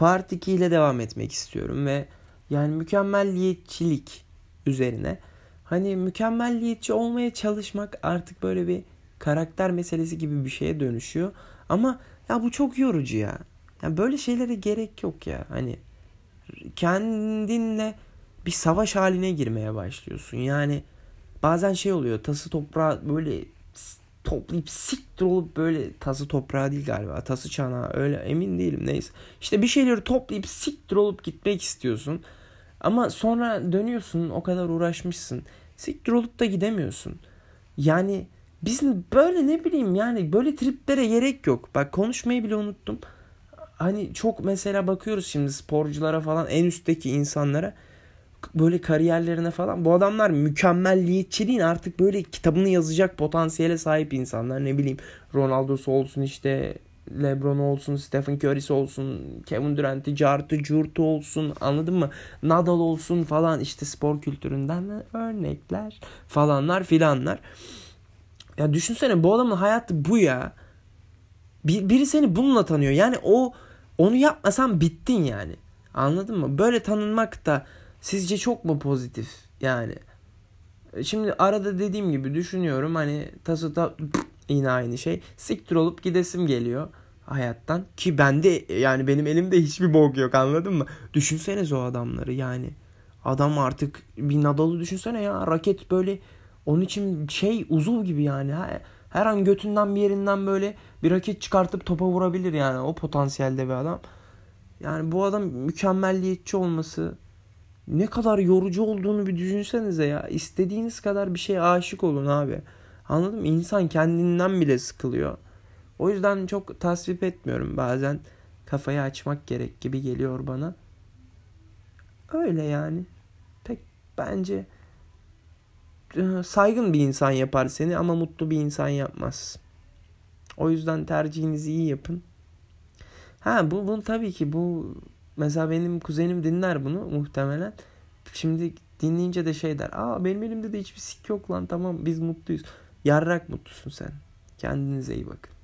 Part 2 ile devam etmek istiyorum ve yani mükemmelliyetçilik üzerine hani mükemmelliyetçi olmaya çalışmak artık böyle bir karakter meselesi gibi bir şeye dönüşüyor. Ama ya bu çok yorucu ya. Yani böyle şeylere gerek yok ya. Hani kendinle bir savaş haline girmeye başlıyorsun. Yani bazen şey oluyor tası toprağı böyle toplayıp siktir olup böyle tası toprağı değil galiba tası çanağı öyle emin değilim neyse. İşte bir şeyleri toplayıp siktir olup gitmek istiyorsun. Ama sonra dönüyorsun o kadar uğraşmışsın. Siktir olup da gidemiyorsun. Yani biz böyle ne bileyim yani böyle triplere gerek yok. Bak konuşmayı bile unuttum. Hani çok mesela bakıyoruz şimdi sporculara falan en üstteki insanlara böyle kariyerlerine falan bu adamlar mükemmelliyetçiliğin artık böyle kitabını yazacak potansiyele sahip insanlar ne bileyim Ronaldo'su olsun işte LeBron olsun, Stephen Curry'si olsun, Kevin Durant'i, Cart'ı, Curt'u olsun anladın mı? Nadal olsun falan işte spor kültüründen örnekler falanlar filanlar. Ya düşünsene bu adamın hayatı bu ya. Bir, biri seni bununla tanıyor. Yani o onu yapmasan bittin yani. Anladın mı? Böyle tanınmak da sizce çok mu pozitif? Yani şimdi arada dediğim gibi düşünüyorum hani tası ta yine aynı şey. Siktir olup gidesim geliyor hayattan. Ki bende yani benim elimde hiçbir bok yok anladın mı? Düşünseniz o adamları yani. Adam artık bir Nadal'ı düşünsene ya raket böyle onun için şey uzuv gibi yani. Her an götünden bir yerinden böyle bir raket çıkartıp topa vurabilir yani. O potansiyelde bir adam. Yani bu adam mükemmelliyetçi olması ne kadar yorucu olduğunu bir düşünsenize ya. İstediğiniz kadar bir şeye aşık olun abi. Anladın mı? İnsan kendinden bile sıkılıyor. O yüzden çok tasvip etmiyorum. Bazen kafayı açmak gerek gibi geliyor bana. Öyle yani. Pek bence e, saygın bir insan yapar seni ama mutlu bir insan yapmaz. O yüzden tercihinizi iyi yapın. Ha bu, bu tabii ki bu mesela benim kuzenim dinler bunu muhtemelen. Şimdi dinleyince de şey der. Aa benim elimde de hiçbir sik yok lan tamam biz mutluyuz. Yarrak mutlusun sen. Kendinize iyi bakın.